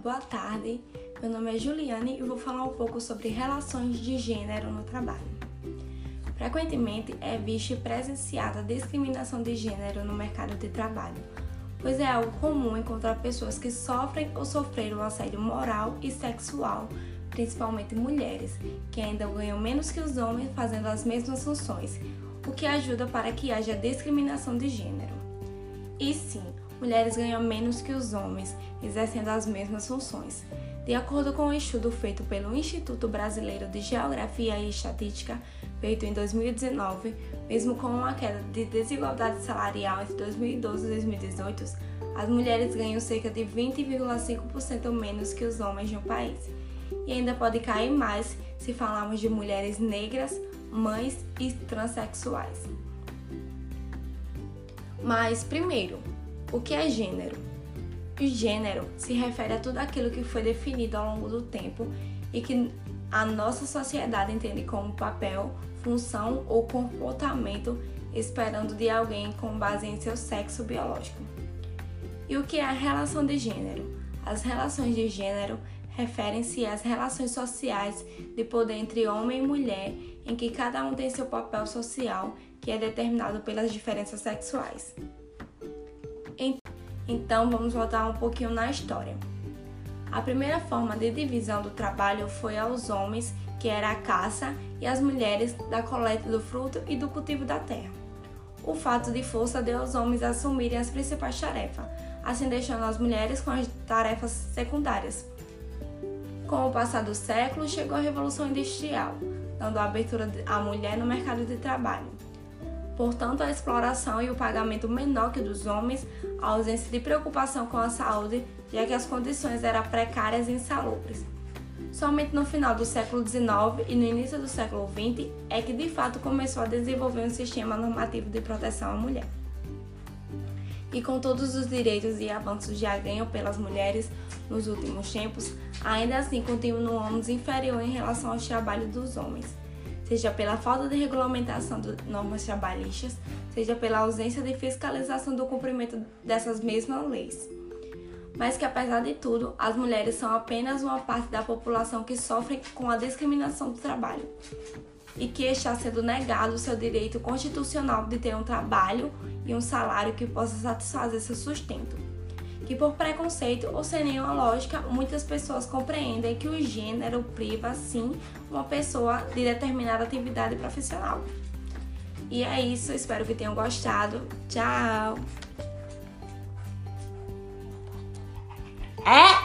boa tarde. Meu nome é Juliane e vou falar um pouco sobre relações de gênero no trabalho. Frequentemente é vista e presenciada discriminação de gênero no mercado de trabalho, pois é algo comum encontrar pessoas que sofrem ou sofreram assédio moral e sexual, principalmente mulheres, que ainda ganham menos que os homens fazendo as mesmas funções, o que ajuda para que haja discriminação de gênero. E sim, mulheres ganham menos que os homens, exercendo as mesmas funções. De acordo com um estudo feito pelo Instituto Brasileiro de Geografia e Estatística, feito em 2019, mesmo com uma queda de desigualdade salarial entre 2012 e 2018, as mulheres ganham cerca de 20,5% menos que os homens no país. E ainda pode cair mais se falarmos de mulheres negras, mães e transexuais. Mas, primeiro, o que é gênero? O gênero se refere a tudo aquilo que foi definido ao longo do tempo e que a nossa sociedade entende como papel, função ou comportamento esperando de alguém com base em seu sexo biológico. E o que é a relação de gênero? As relações de gênero referem-se às relações sociais de poder entre homem e mulher, em que cada um tem seu papel social, que é determinado pelas diferenças sexuais. Então vamos voltar um pouquinho na história. A primeira forma de divisão do trabalho foi aos homens, que era a caça, e às mulheres da coleta do fruto e do cultivo da terra. O fato de força deu aos homens assumirem as principais tarefas, assim deixando as mulheres com as tarefas secundárias. Com o passar do século, chegou a Revolução Industrial, dando abertura à mulher no mercado de trabalho. Portanto, a exploração e o pagamento menor que dos homens, a ausência de preocupação com a saúde, já que as condições eram precárias e insalubres. Somente no final do século XIX e no início do século XX é que de fato começou a desenvolver um sistema normativo de proteção à mulher. E com todos os direitos e avanços já ganhos pelas mulheres nos últimos tempos, ainda assim continuamos inferior em relação ao trabalho dos homens seja pela falta de regulamentação de normas trabalhistas, seja pela ausência de fiscalização do cumprimento dessas mesmas leis. Mas que, apesar de tudo, as mulheres são apenas uma parte da população que sofre com a discriminação do trabalho e que está sendo negado o seu direito constitucional de ter um trabalho e um salário que possa satisfazer seu sustento que por preconceito ou sem nenhuma lógica, muitas pessoas compreendem que o gênero priva sim uma pessoa de determinada atividade profissional. E é isso, espero que tenham gostado. Tchau! É?